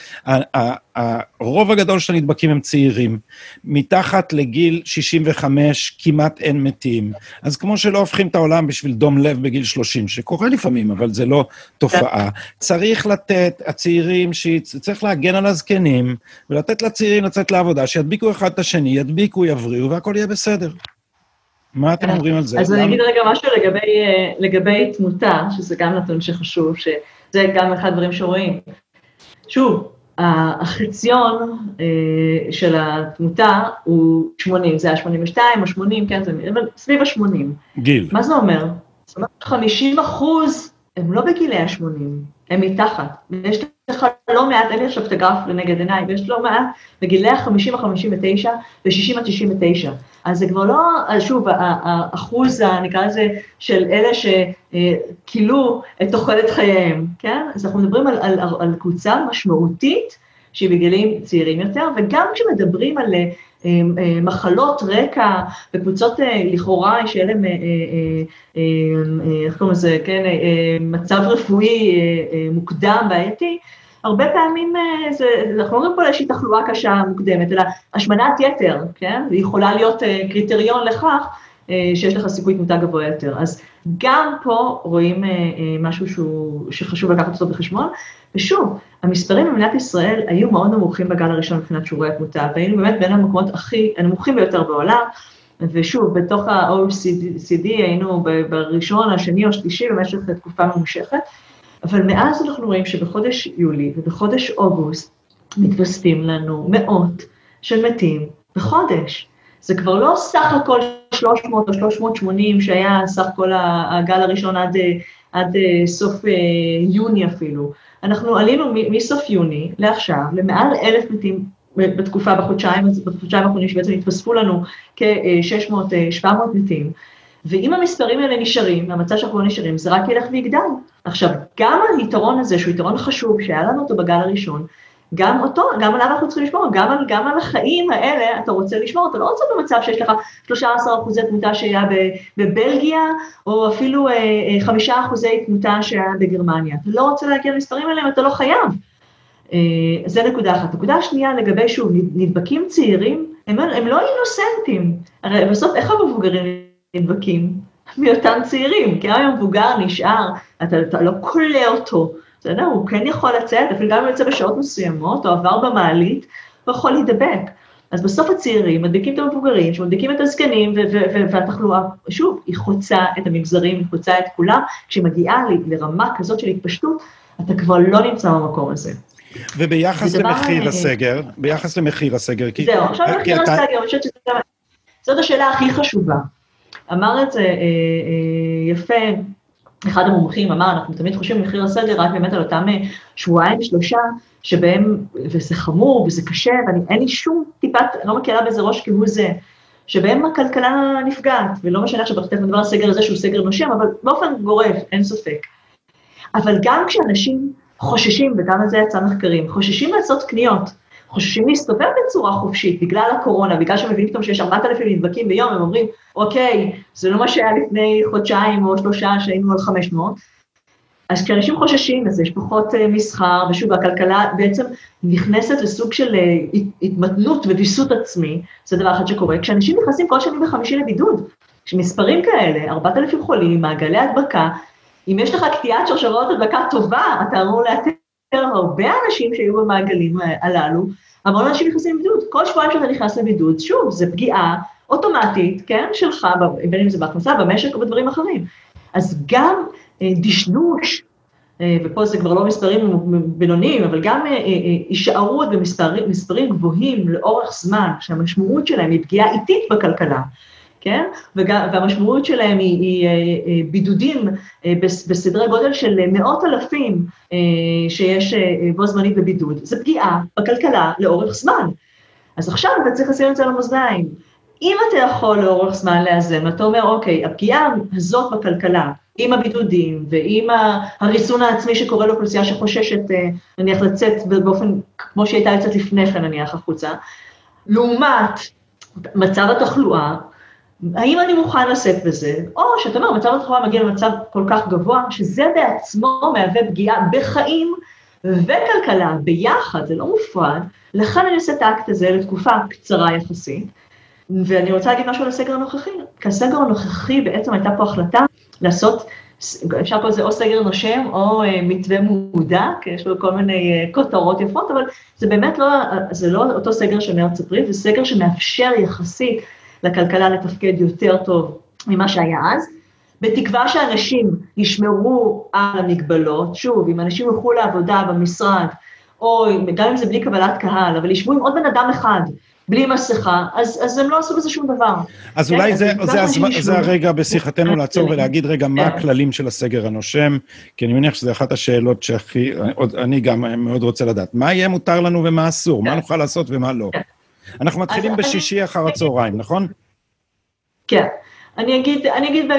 הרוב הגדול של הנדבקים הם צעירים, מתחת לגיל 65 כמעט אין מתים. אז כמו שלא הופכים את העולם בשביל דום לב בגיל 30, שקורה לפעמים, אבל זה לא תופעה. צריך לתת, הצעירים, צריך להגן על הזקנים, ולתת לצעירים לצאת לעבודה, שידביקו אחד את השני, ידביקו, יבריאו, והכל יהיה בסדר. מה אתם אומרים על זה? אז אני אגיד רגע משהו לגבי, אה, לגבי תמותה, שזה גם נתון שחשוב, שזה גם אחד הדברים שרואים. שוב, החציון אה, של התמותה הוא 80, זה היה 82 או 80, כן, זה סביב ה-80. גיל. מה זה אומר? זאת אומרת, 50 אחוז הם לא בגילי ה-80, הם מתחת. ויש לך לא מעט, אין לי עכשיו את הגרף לנגד עיניי, ויש לא מעט בגילי ה-50 עד 59 ו-60 עד 69. אז זה כבר לא, שוב, האחוז, נקרא לזה, של אלה שכילו את תוחלת חייהם, כן? אז אנחנו מדברים על, על, על קבוצה משמעותית שהיא בגילים צעירים יותר, וגם כשמדברים על מחלות רקע וקבוצות אה, לכאורה שיהיה להם, איך קוראים לזה, כן, מצב רפואי מוקדם, בעייתי, הרבה פעמים זה, אנחנו לא מדברים פה על איזושהי תחלואה קשה מוקדמת, אלא השמנת יתר, כן? והיא יכולה להיות קריטריון לכך שיש לך סיכוי תמותה גבוה יותר. אז גם פה רואים משהו שהוא, שחשוב לקחת אותו בחשבון, ושוב, המספרים במדינת ישראל היו מאוד נמוכים בגל הראשון מבחינת שיעורי התמותה, והיינו באמת בין המקומות הכי, הנמוכים ביותר בעולם, ושוב, בתוך ה-OECD היינו בראשון, השני או השלישי במשך תקופה ממושכת, אבל מאז אנחנו רואים שבחודש יולי ובחודש אוגוסט מתווספים לנו מאות של מתים בחודש. זה כבר לא סך הכל 300 או 380 שהיה סך כל הגל הראשון עד, עד סוף אה, יוני אפילו. אנחנו עלינו מסוף יוני לעכשיו למעל אלף מתים בתקופה, בחודשיים, בחודשיים האחרונים שבעצם התווספו לנו כ-600-700 מתים. ואם המספרים האלה נשארים, המצב שאנחנו לא נשארים, זה רק ילך ויגדל. עכשיו, גם היתרון הזה, שהוא יתרון חשוב, שהיה לנו אותו בגל הראשון, גם אותו, גם עליו אנחנו צריכים לשמור, גם על, גם על החיים האלה אתה רוצה לשמור, אתה לא רוצה במצב שיש לך 13 אחוזי תמותה שהיה בבלגיה, או אפילו 5 אה, אה, אחוזי תמותה שהיה בגרמניה. אתה לא רוצה להגיע למספרים האלה אם אתה לא חייב. אה, זה נקודה אחת. נקודה שנייה, לגבי, שוב, נדבקים צעירים, הם, הם לא אינוסנטים. הרי בסוף, איך המבוגרים נדבקים? מאותם צעירים, כי אם המבוגר נשאר, אתה, אתה לא כולא אותו. בסדר? הוא כן יכול לצאת, אפילו גם אם הוא יוצא בשעות מסוימות, או עבר במעלית, הוא יכול להידבק. אז בסוף הצעירים מדביקים את המבוגרים, שמדביקים את הזקנים, והתחלואה, שוב, היא חוצה את המגזרים, היא חוצה את כולם, כשהיא מגיעה לרמה כזאת של התפשטות, אתה כבר לא נמצא במקום הזה. וביחס למחיר אה, הסגר, ביחס למחיר הסגר, כי... זהו, עכשיו למחיר הסגר, אני חושבת שזאת השאלה הכי חשובה. אמר את זה אה, אה, יפה אחד המומחים אמר, אנחנו תמיד חושבים במחיר הסגר רק באמת על אותם אה, שבועיים, שלושה, שבהם, וזה חמור וזה קשה, ואין לי שום טיפת, לא מקלה בזה ראש כהוא זה, שבהם הכלכלה נפגעת, ולא משנה עכשיו תכף נדבר על הסגר הזה שהוא סגר נושם, אבל באופן גורף, אין ספק. אבל גם כשאנשים חוששים, וגם על זה יצא מחקרים, חוששים לעשות קניות, חוששים להסתובב בצורה חופשית בגלל הקורונה, בגלל שהם מבינים פתאום שיש 4,000 נדבקים ביום, הם אומרים, אוקיי, זה לא מה שהיה לפני חודשיים או שלושה שהיינו על 500. אז כשאנשים חוששים, אז יש פחות uh, מסחר, ושוב, הכלכלה בעצם נכנסת לסוג של uh, התמתנות וויסות עצמי, זה דבר אחד שקורה, כשאנשים נכנסים כל שני וחמישי לבידוד, כשמספרים כאלה, 4,000 חולים, מעגלי הדבקה, אם יש לך קטיעת שרשראות הדבקה טובה, אתה אמור לאתר הרבה אנשים שהיו במעגלים הללו, המון אנשים נכנסים לבידוד. כל שבועיים שאתה נכנס לבידוד, שוב, זה פגיעה אוטומטית, כן, שלך, בין אם זה בהכנסה, במשק או בדברים אחרים. אז גם אה, דשדוש, אה, ופה זה כבר לא מספרים בינוניים, אבל גם אה, הישארות במספרים גבוהים לאורך זמן, שהמשמעות שלהם היא פגיעה איטית בכלכלה, כן? והמשמעות שלהם היא, היא, היא בידודים בסדרי גודל של מאות אלפים שיש בו זמנית בבידוד. זה פגיעה בכלכלה לאורך זמן. אז עכשיו אתה צריך לשים את זה על המאזניים. אם אתה יכול לאורך זמן לאזן, אתה אומר, אוקיי, הפגיעה הזאת בכלכלה, עם הבידודים ועם הריסון העצמי שקורה לאוכלוסייה שחוששת, אה, נניח, לצאת באופן, כמו שהיא הייתה לצאת לפני כן, נניח, החוצה, לעומת מצב התחלואה, האם אני מוכן לשאת בזה, או שאתה אומר, מצב התחלואה מגיע למצב כל כך גבוה, שזה בעצמו מהווה פגיעה בחיים וכלכלה ביחד, זה לא מופרד, לכן אני עושה את האקט הזה לתקופה קצרה יחסית, ואני רוצה להגיד משהו על הסגר הנוכחי, כי הסגר הנוכחי בעצם הייתה פה החלטה לעשות, אפשר לקרוא לזה או סגר נושם או uh, מתווה מודע, כי יש לו כל מיני uh, כותרות יפות, אבל זה באמת לא, זה לא אותו סגר של מרץ-אפריל, זה סגר שמאפשר יחסית לכלכלה לתפקד יותר טוב ממה שהיה אז, בתקווה שאנשים ישמרו על המגבלות, שוב, אם אנשים ילכו לעבודה במשרד, או גם אם זה בלי קבלת קהל, אבל ישבו עם עוד בן אדם אחד, בלי מסכה, אז, אז הם לא עשו בזה שום דבר. אז כן? אולי זה, זה, זה, זה הרגע בשיחתנו לעצור ולהגיד, רגע, מה כן. הכללים של הסגר הנושם? כי אני מניח שזו אחת השאלות שהכי, אני גם מאוד רוצה לדעת. מה יהיה מותר לנו ומה אסור? מה כן. נוכל לעשות ומה לא? אנחנו מתחילים בשישי אחר הצהריים, נכון? כן. אני אגיד, אני אגיד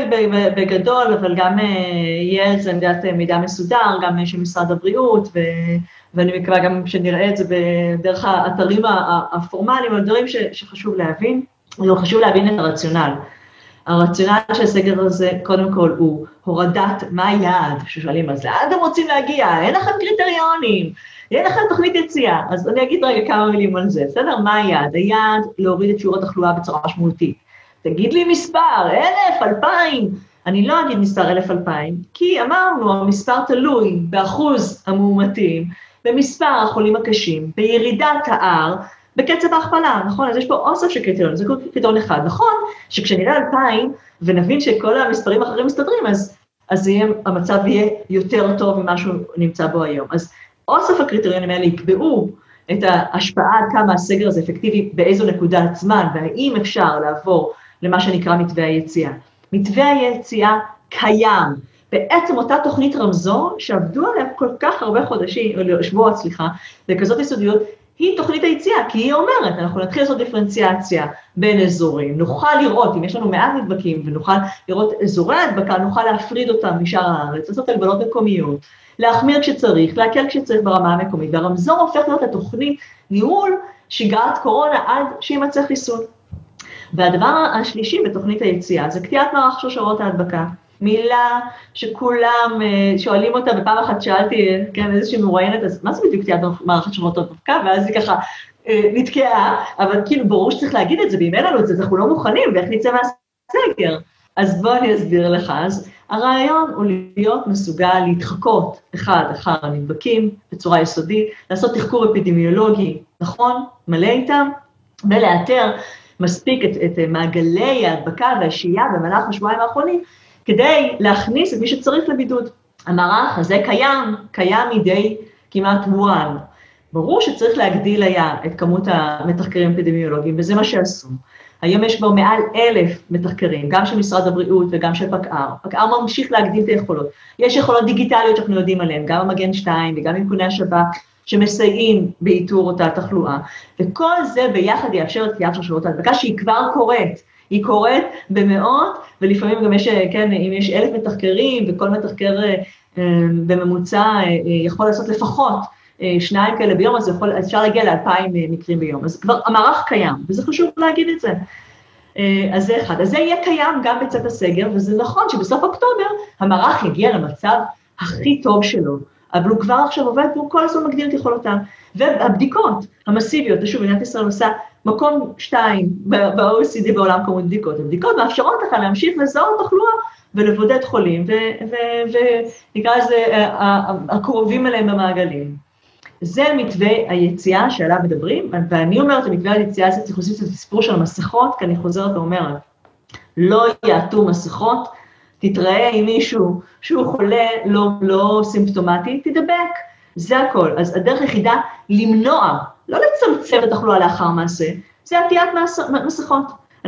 בגדול, אבל גם אה, יהיה על זה עמדת אה, מידע מסודר, גם של משרד הבריאות, ו... ואני מקווה גם שנראה את זה בדרך האתרים הפורמליים, אבל דברים ש, שחשוב להבין, זה חשוב להבין את הרציונל. הרציונל של הסגר הזה, קודם כל, הוא הורדת מה היעד, ששואלים, אז לאן אתם רוצים להגיע? אין לכם קריטריונים, אין לכם תוכנית יציאה. אז אני אגיד רגע כמה מילים על זה, בסדר? מה היעד? היעד להוריד את שיעור התחלואה בצורה משמעותית. תגיד לי מספר, אלף, אלפיים. אני לא אגיד מספר אלף, אלפיים, כי אמרנו, המספר תלוי באחוז המאומתים, במספר החולים הקשים, בירידת ה-R, בקצב ההכפלה, נכון? אז יש פה אוסף של קריטריון, זה קריטריון אחד. נכון שכשנראה 2,000 ונבין שכל המספרים האחרים מסתדרים, אז, אז יהיה, המצב יהיה יותר טוב ממה שהוא נמצא בו היום. אז אוסף הקריטריונים האלה יקבעו את ההשפעה עד כמה הסגר הזה אפקטיבי באיזו נקודת זמן, והאם אפשר לעבור למה שנקרא מתווה היציאה. מתווה היציאה קיים, בעצם אותה תוכנית רמזור שעבדו עליה כל כך הרבה חודשים, שבועות, סליחה, בכזאת יסודיות, היא תוכנית היציאה, כי היא אומרת, אנחנו נתחיל לעשות דיפרנציאציה בין אזורים, נוכל לראות, אם יש לנו מעט נדבקים ונוכל לראות אזורי הדבקה, נוכל להפריד אותם משאר הארץ, לעשות הגבלות מקומיות, להחמיר כשצריך, להקל כשצריך ברמה המקומית, והרמזור הופך להיות התוכנית ניהול שגרת קורונה עד שימצא חיסון. והדבר השלישי בתוכנית היציאה זה קטיעת מערך שרשרות ההדבקה. מילה שכולם אה, שואלים אותה, ופעם אחת שאלתי, כן, איזושהי מרואיינת, אז מה זה בדיוק קטיעת מערך שרשרות ההדבקה? ואז היא ככה אה, נתקעה, אבל כאילו ברור שצריך להגיד את זה, ואם אין לנו את זה, אז אנחנו לא מוכנים, ואיך נצא מהסגר? אז בוא אני אסביר לך. אז הרעיון הוא להיות מסוגל להתחקות אחד אחר הנדבקים בצורה יסודית, לעשות תחקור אפידמיולוגי נכון, מלא איתם, ולאתר מספיק את, את מעגלי ההדבקה והשהייה במהלך השבועיים האחרונים, כדי להכניס את מי שצריך לבידוד. המערך הזה קיים, קיים מדי כמעט וואן. ברור שצריך להגדיל היה את כמות המתחקרים האפידמיולוגיים, וזה מה שעשו. היום יש כבר מעל אלף מתחקרים, גם של משרד הבריאות וגם של פקע"ר. פקע"ר ממשיך להגדיל את היכולות. יש יכולות דיגיטליות שאנחנו יודעים עליהן, גם המגן 2 וגם איכוני השב"כ, שמסייעים באיתור אותה תחלואה. וכל זה ביחד יאפשר את קטיעת שרשרות ההדבקה שהיא כבר קורית. היא קורית במאות, ולפעמים גם יש, כן, אם יש אלף מתחקרים, וכל מתחקר אה, בממוצע אה, יכול לעשות לפחות אה, שניים כאלה ביום, אז יכול, אפשר להגיע לאלפיים מקרים ביום. אז כבר המערך קיים, וזה חשוב להגיד את זה. אז זה אחד. אז זה יהיה קיים גם בצאת הסגר, וזה נכון שבסוף אוקטובר המערך יגיע למצב הכי טוב שלו. אבל הוא כבר עכשיו עובד והוא כל הזמן מגדיר את יכולותיו. והבדיקות המסיביות, ושוב, מדינת ישראל עושה מקום שתיים ב-OECD בעולם כמות בדיקות. הבדיקות מאפשרות לך להמשיך לזהות תחלואה ולבודד חולים, ונקרא לזה אה, הקרובים אליהם במעגלים. זה מתווה היציאה שעליו מדברים, ואני אומרת, המתווה היציאה הזה צריך להוסיף את הסיפור של המסכות, כי אני חוזרת ואומרת, לא יעטו מסכות, תתראה עם מישהו שהוא חולה, לא, לא סימפטומטי, תדבק. זה הכל. אז הדרך היחידה למנוע, לא לצמצם את התחלואה לאחר מעשה, זה עטיית מסכות.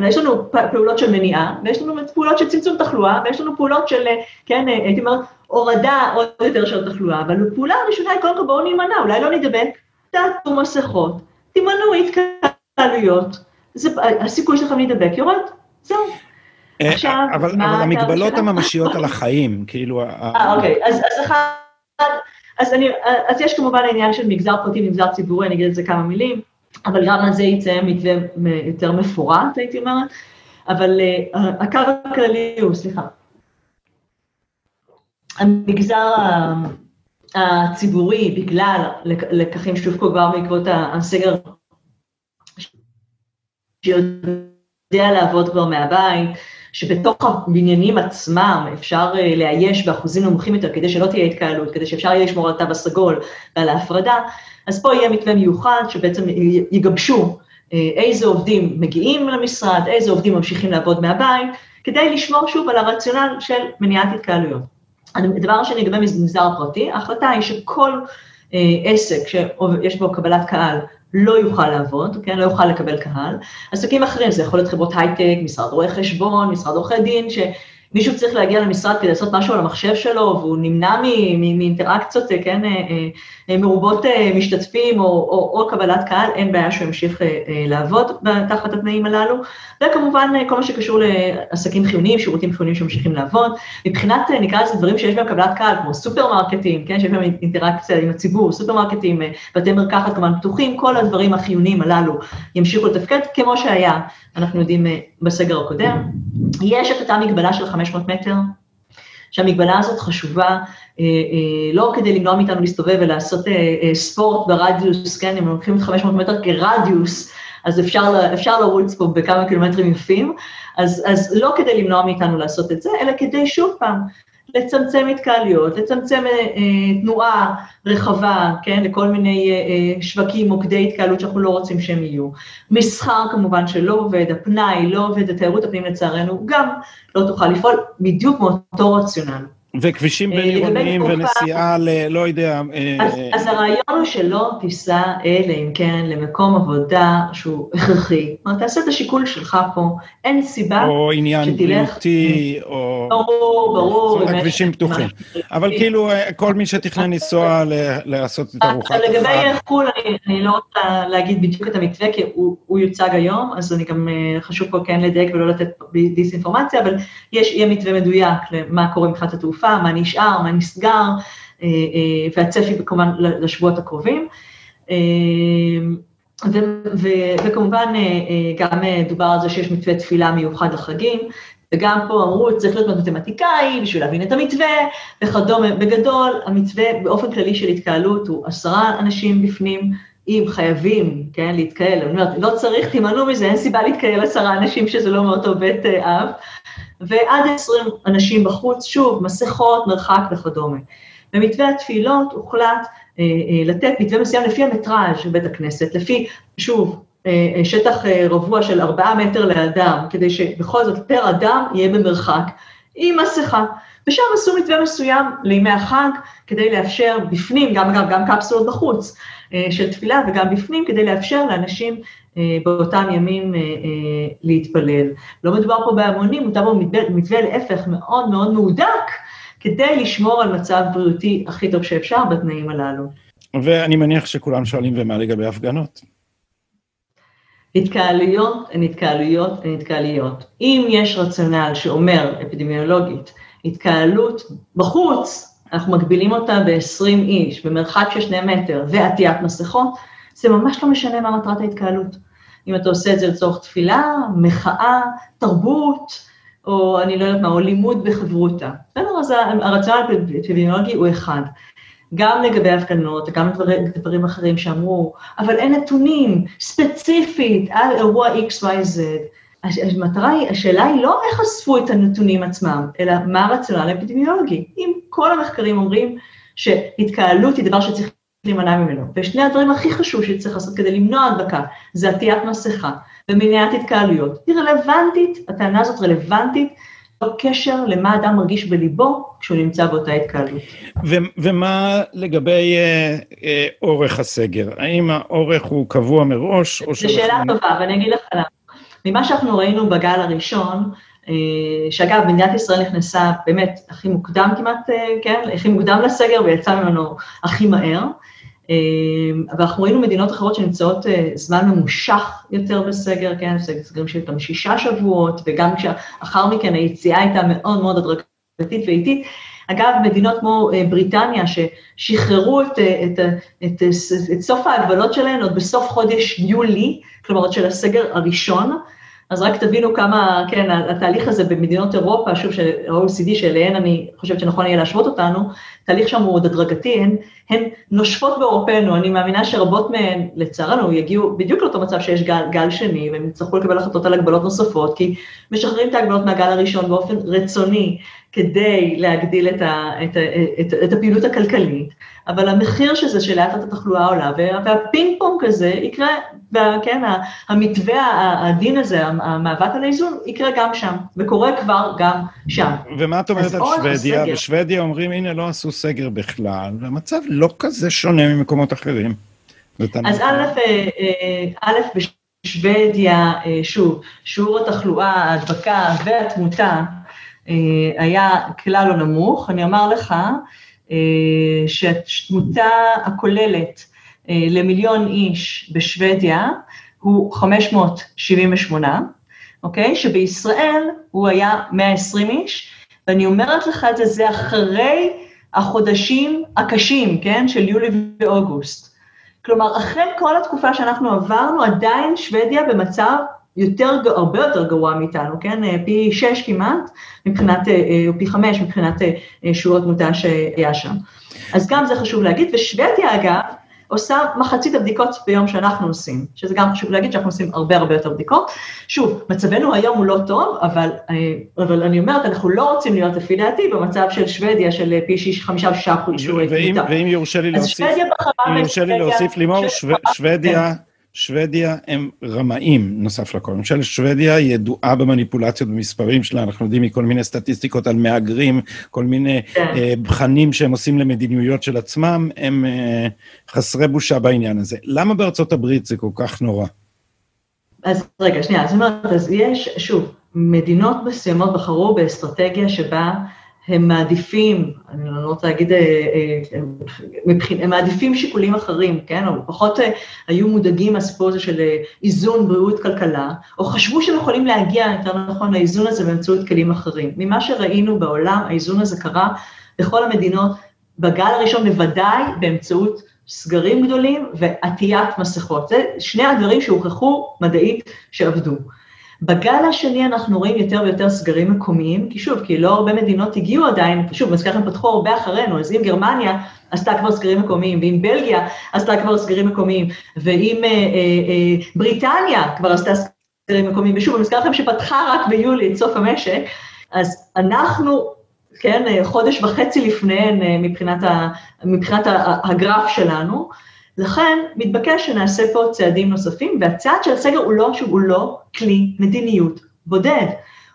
יש לנו פעולות של מניעה, ויש לנו פעולות של צמצום תחלואה, ויש לנו פעולות של, כן, הייתי אומרת, הורדה עוד יותר של תחלואה, אבל הפעולה הראשונה היא קודם כל בואו נימנע, אולי לא נדבק, תעטו מסכות, תימנעו התקהלויות, הסיכוי שלכם להידבק. יורד, זהו. אה, עכשיו, אבל, אבל המגבלות הממשיות על החיים, כאילו... אה, אוקיי, אז, אז אחד, אז, אני, אז יש כמובן העניין של מגזר פרטי, מגזר ציבורי, אני אגיד את זה כמה מילים, אבל גם על זה יצא מתווה יותר מפורט, הייתי אומרת, אבל uh, הקו הכללי הוא, סליחה, המגזר הציבורי, בגלל לקחים שהופקו כבר בעקבות הסגר, שיודע לעבוד כבר מהבית, שבתוך הבניינים עצמם אפשר אה, לאייש באחוזים נמוכים יותר כדי שלא תהיה התקהלות, כדי שאפשר יהיה לשמור על התו הסגול ועל ההפרדה, אז פה יהיה מתווה מיוחד שבעצם יגבשו אה, איזה עובדים מגיעים למשרד, איזה עובדים ממשיכים לעבוד מהבית, כדי לשמור שוב על הרציונל של מניעת התקהלויות. הדבר השני, לגבי מגזר הפרטי, ההחלטה היא שכל אה, עסק שיש בו קבלת קהל לא יוכל לעבוד, כן, לא יוכל לקבל קהל. עסקים אחרים, זה יכול להיות חברות הייטק, משרד רואי חשבון, משרד עורכי דין, ש... מישהו צריך להגיע למשרד כדי לעשות משהו על המחשב שלו, והוא נמנע מאינטראקציות, כן, אה, אה, מרובות אה, משתתפים או, או, או קבלת קהל, אין בעיה שהוא ימשיך לעבוד תחת התנאים הללו. וכמובן, כל מה שקשור לעסקים חיוניים, שירותים חיוניים שממשיכים לעבוד. מבחינת, נקרא לזה דברים שיש בהם קבלת קהל, כמו סופרמרקטים, כן, שיש בהם אינטראקציה עם הציבור, סופרמרקטים, בתי מרקחת כמובן פתוחים, כל הדברים החיוניים הללו ימשיכו לתפקד כמו שהיה, אנחנו יודעים, בסגר הקודם. יש את אותה מגבלה של 500 מטר, שהמגבלה הזאת חשובה אה, אה, לא כדי למנוע מאיתנו להסתובב ולעשות אה, ספורט ברדיוס, כן, אם לוקחים את 500 מטר כרדיוס, אז אפשר, אפשר לרוץ פה בכמה קילומטרים יפים, אז, אז לא כדי למנוע מאיתנו לעשות את זה, אלא כדי שוב פעם לצמצם התקהלויות, לצמצם אה, אה, תנועה רחבה, כן, לכל מיני אה, אה, שווקים, מוקדי התקהלות שאנחנו לא רוצים שהם יהיו. מסחר כמובן שלא עובד, הפנאי לא עובד, התיירות הפנים לצערנו גם לא תוכל לפעול, בדיוק מאותו רציונל. וכבישים בין עירוניים ונסיעה ל... לא יודע... אז, אז הרעיון הוא שלא תיסע אלא אם כן למקום עבודה שהוא הכרחי. כלומר, תעשה את השיקול שלך פה, אין סיבה שתלך... או עניין בריאותי, או... ברור, ברור. הכבישים פתוחים. אבל כאילו, כל מי שתכנן לנסוע לעשות את ארוחת החג... לגבי חו"ל, אני לא רוצה להגיד בדיוק את המתווה, כי הוא יוצג היום, אז אני גם חשוב פה כן לדייק ולא לתת דיסאינפורמציה, אבל יש, יהיה מתווה מדויק למה קורה מבחינת התעופה, מה נשאר, מה נסגר, אה, אה, והצפי כמובן לשבועות הקרובים. אה, וכמובן גם דובר על זה שיש מתווה תפילה מיוחד לחגים, וגם פה אמרו, צריך להיות מתמטיקאי בשביל להבין את המתווה וכדומה. בגדול, המתווה באופן כללי של התקהלות הוא עשרה אנשים בפנים, אם חייבים, כן, להתקהל, אני אומרת, לא צריך, תימנעו מזה, אין סיבה להתקהל עשרה אנשים שזה לא מאותו בית אב. ועד 20 אנשים בחוץ, שוב, מסכות, מרחק וכדומה. במתווה התפילות הוחלט אה, אה, לתת מתווה מסוים לפי המטראז' של בית הכנסת, לפי, שוב, אה, אה, שטח אה, רבוע של 4 מטר לאדם, כדי שבכל זאת פר אדם יהיה במרחק, עם מסכה. ושם עשו מתווה מסוים לימי החג, כדי לאפשר בפנים, גם אגב, גם קפסולות בחוץ אה, של תפילה וגם בפנים, כדי לאפשר לאנשים באותם ימים אה, אה, להתפלל. לא מדובר פה בהמונים, מדובר פה במתווה להפך מאוד מאוד מהודק, כדי לשמור על מצב בריאותי הכי טוב שאפשר בתנאים הללו. ואני מניח שכולם שואלים, ומה לגבי הפגנות? התקהלויות הן התקהלויות הן התקהלויות. אם יש רציונל שאומר, אפידמיולוגית, התקהלות בחוץ, אנחנו מגבילים אותה ב-20 איש, במרחק של שני מטר, ועטיית מסכות, זה ממש לא משנה מה מטרת ההתקהלות. אם אתה עושה את זה לצורך תפילה, מחאה, תרבות, או אני לא יודעת מה, או לימוד בחברותא. בסדר, אז הרציונל האפידמיולוגי הוא אחד. גם לגבי הפגנות, גם דברים, דברים אחרים שאמרו, אבל אין נתונים ספציפית על אירוע XYZ. המטרה היא, השאלה היא לא איך אספו את הנתונים עצמם, אלא מה הרציונל האפידמיולוגי. אם כל המחקרים אומרים שהתקהלות היא דבר שצריך להימנע ממנו. ושני הדברים הכי חשוב שצריך לעשות כדי למנוע הדבקה, זה עטיית מסכה ומניעת התקהלויות. היא רלוונטית, הטענה הזאת רלוונטית, לא קשר למה אדם מרגיש בליבו כשהוא נמצא באותה התקהלות. ומה לגבי אה, אה, אורך הסגר? האם האורך הוא קבוע מראש? זו שאלה טובה, ואני אגיד לך למה. ממה שאנחנו ראינו בגל הראשון, אה, שאגב, מדינת ישראל נכנסה באמת הכי מוקדם כמעט, אה, כן, הכי מוקדם לסגר ויצא ממנו הכי מהר. אבל אנחנו ראינו מדינות אחרות שנמצאות זמן ממושך יותר בסגר, כן, סגרים של גם שישה שבועות, וגם כשאחר מכן היציאה הייתה מאוד מאוד הדרגתית ואיטית. אגב, מדינות כמו בריטניה, ששחררו את, את, את, את סוף ההגבלות שלהן עוד בסוף חודש יולי, כלומר עוד של הסגר הראשון, אז רק תבינו כמה, כן, התהליך הזה במדינות אירופה, שוב, של ה-OECD, שאליהן אני חושבת שנכון יהיה להשוות אותנו, תהליך שם הוא עוד הדרגתי, הן, הן נושפות בעורפנו, אני מאמינה שרבות מהן, לצערנו, יגיעו בדיוק לאותו מצב שיש גל, גל שני, והם יצטרכו לקבל החלטות על הגבלות נוספות, כי משחררים את ההגבלות מהגל הראשון באופן רצוני, כדי להגדיל את, ה, את, ה, את, את הפעילות הכלכלית, אבל המחיר של זה שלאט לאט התחלואה עולה, והפינג פונג הזה יקרה, כן, המתווה העדין הזה, המאבק על האיזון, יקרה גם שם, וקורה כבר גם שם. ומה את אומרת על שוודיה? בשוודיה אומרים, הנה, לא עשו סגר בכלל, והמצב לא כזה שונה ממקומות אחרים. אז א', אה, אה, א', בשוודיה, אה, שוב, שיעור התחלואה, ההדבקה והתמותה, היה כלל לא נמוך. אני אומר לך שהתמותה הכוללת למיליון איש בשוודיה הוא 578, אוקיי? שבישראל הוא היה 120 איש, ואני אומרת לך את זה, זה אחרי החודשים הקשים, כן, של יולי ואוגוסט. כלומר, אחרי כל התקופה שאנחנו עברנו, עדיין שוודיה במצב יותר, הרבה יותר גרוע מאיתנו, כן? פי שש כמעט, מבחינת, אה, אה, או פי חמש מבחינת אה, שיעור התמותה שהיה שם. אז גם זה חשוב להגיד, ושוודיה אגב, עושה מחצית הבדיקות ביום שאנחנו עושים, שזה גם חשוב להגיד שאנחנו עושים הרבה הרבה יותר בדיקות. שוב, מצבנו היום הוא לא טוב, אבל, אבל אני אומרת, אנחנו לא רוצים להיות לפי דעתי במצב של שוודיה של פי שיש, חמישה ושישה אחוז שיעורי תמותה. ואם יורשה לי להוסיף, אם יורשה לי להוסיף, לימור, שוודיה, שוודיה הם רמאים, נוסף לכל. למשל, שוודיה ידועה במניפולציות במספרים שלה, אנחנו יודעים מכל מיני סטטיסטיקות על מהגרים, כל מיני כן. אה, בחנים שהם עושים למדיניויות של עצמם, הם אה, חסרי בושה בעניין הזה. למה בארצות הברית זה כל כך נורא? אז רגע, שנייה, זאת אומרת, אז יש, שוב, מדינות מסוימות בחרו באסטרטגיה שבה הם מעדיפים, אני לא רוצה להגיד, אה, אה, הם מעדיפים שיקולים אחרים, כן? או פחות אה, היו מודאגים מהסיפור הזה של איזון בריאות-כלכלה, או חשבו שהם יכולים להגיע, יותר נכון, לאיזון הזה באמצעות כלים אחרים. ממה שראינו בעולם, האיזון הזה קרה בכל המדינות, בגל הראשון בוודאי באמצעות סגרים גדולים ועטיית מסכות. זה שני הדברים שהוכחו מדעית שעבדו. בגל השני אנחנו רואים יותר ויותר סגרים מקומיים, כי שוב, כי לא הרבה מדינות הגיעו עדיין, שוב, מזכיר לכם פתחו הרבה אחרינו, אז אם גרמניה עשתה כבר סגרים מקומיים, ואם בלגיה עשתה כבר סגרים מקומיים, ואם אה, אה, אה, בריטניה כבר עשתה סגרים מקומיים, ושוב, אני מזכיר לכם שפתחה רק ביולי את סוף המשק, אז אנחנו, כן, אה, חודש וחצי לפניהן אה, מבחינת, ה, מבחינת הגרף שלנו, לכן מתבקש שנעשה פה צעדים נוספים, והצעד של הסגר הוא לא, שהוא לא כלי מדיניות בודד.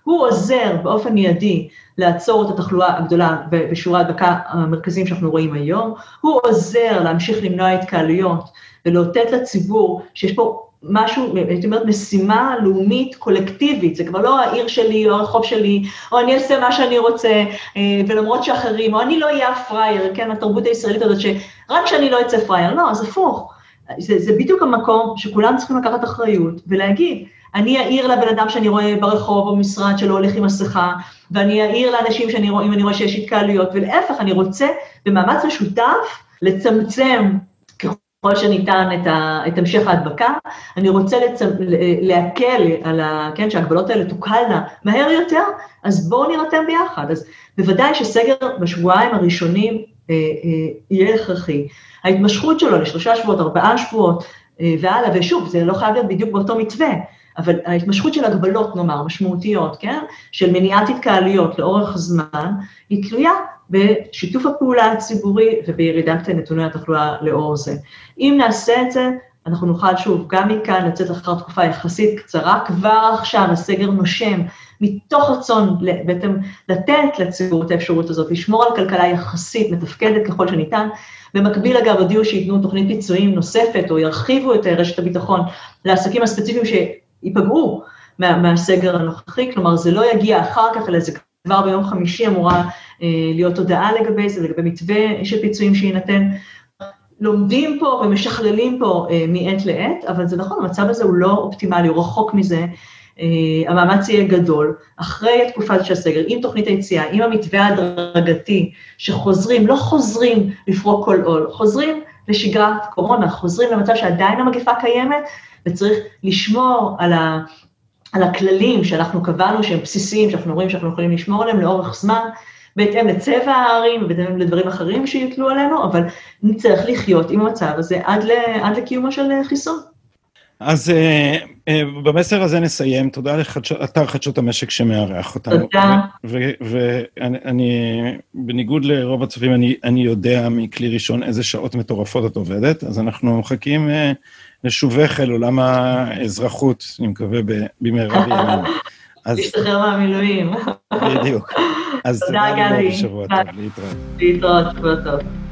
הוא עוזר באופן מיידי לעצור את התחלואה הגדולה בשיעורי ההדבקה המרכזיים שאנחנו רואים היום, הוא עוזר להמשיך למנוע התקהלויות ולאותת לציבור שיש פה משהו, הייתי אומרת, משימה לאומית קולקטיבית, זה כבר לא העיר שלי או הרחוב שלי, או אני אעשה מה שאני רוצה, אה, ולמרות שאחרים, או אני לא אהיה הפראייר, כן, התרבות הישראלית הזאת, שרק שאני לא אצא פראייר, לא, אז הפוך. זה, זה בדיוק המקום שכולם צריכים לקחת אחריות ולהגיד, אני אעיר לבן אדם שאני רואה ברחוב או במשרד שלא הולך עם מסכה, ואני אעיר לאנשים שאני רואה, אם אני רואה שיש התקהלויות, ולהפך, אני רוצה במאמץ משותף לצמצם ככל שניתן את, ה, את המשך ההדבקה. אני רוצה לצ... להקל על ה... כן, שההגבלות האלה תוקלנה מהר יותר, אז בואו נירתם ביחד. אז בוודאי שסגר בשבועיים הראשונים אה, אה, יהיה הכרחי. ההתמשכות שלו לשלושה שבועות, ארבעה שבועות אה, והלאה, ושוב, זה לא חייב להיות בדיוק באותו מתווה, אבל ההתמשכות של הגבלות, נאמר, משמעותיות, כן, של מניעת התקהלויות לאורך זמן, היא תלויה בשיתוף הפעולה הציבורי ובירידת נתוני התחלואה לאור זה. אם נעשה את זה, אנחנו נוכל שוב, גם מכאן לצאת אחר תקופה יחסית קצרה, כבר עכשיו הסגר נושם, מתוך רצון בעצם לתת לציבור את האפשרות הזאת, לשמור על כלכלה יחסית מתפקדת ככל שניתן. במקביל, אגב, הודיעו שייתנו תוכנית פיצויים נוספת, או ירחיבו את רשת הביטחון לעסקים הספציפיים שייפגעו מה, מהסגר הנוכחי, כלומר, זה לא יגיע אחר כך, אלא זה כבר ביום חמישי אמורה אה, להיות הודעה לגבי זה, לגבי מתווה של פיצויים שיינתן. לומדים פה ומשכללים פה אה, מעת לעת, אבל זה נכון, המצב הזה הוא לא אופטימלי, הוא רחוק מזה. אה, המאמץ יהיה גדול, אחרי התקופה של הסגר, עם תוכנית היציאה, עם המתווה ההדרגתי, שחוזרים, לא חוזרים לפרוק כל עול, חוזרים לשגרת קורונה, חוזרים למצב שעדיין המגפה קיימת, וצריך לשמור על, ה, על הכללים שאנחנו קבענו, שהם בסיסיים, שאנחנו רואים שאנחנו יכולים לשמור עליהם לאורך זמן, בהתאם לצבע הערים ובהתאם לדברים אחרים שיוטלו עלינו, אבל נצטרך לחיות עם המצב הזה עד, ל, עד לקיומו של חיסון. אז uh, uh, במסר הזה נסיים. תודה לאתר חדשות המשק שמארח אותנו. תודה. ואני, בניגוד לרוב הצופים, אני, אני יודע מכלי ראשון איזה שעות מטורפות את עובדת, אז אנחנו מחכים uh, לשובך אל עולם האזרחות, אני מקווה במהרה בימינו. [LAUGHS] להשתחרר מהמילואים. בדיוק. אז תודה, טוב, להתראות. להתראות, שבוע טוב.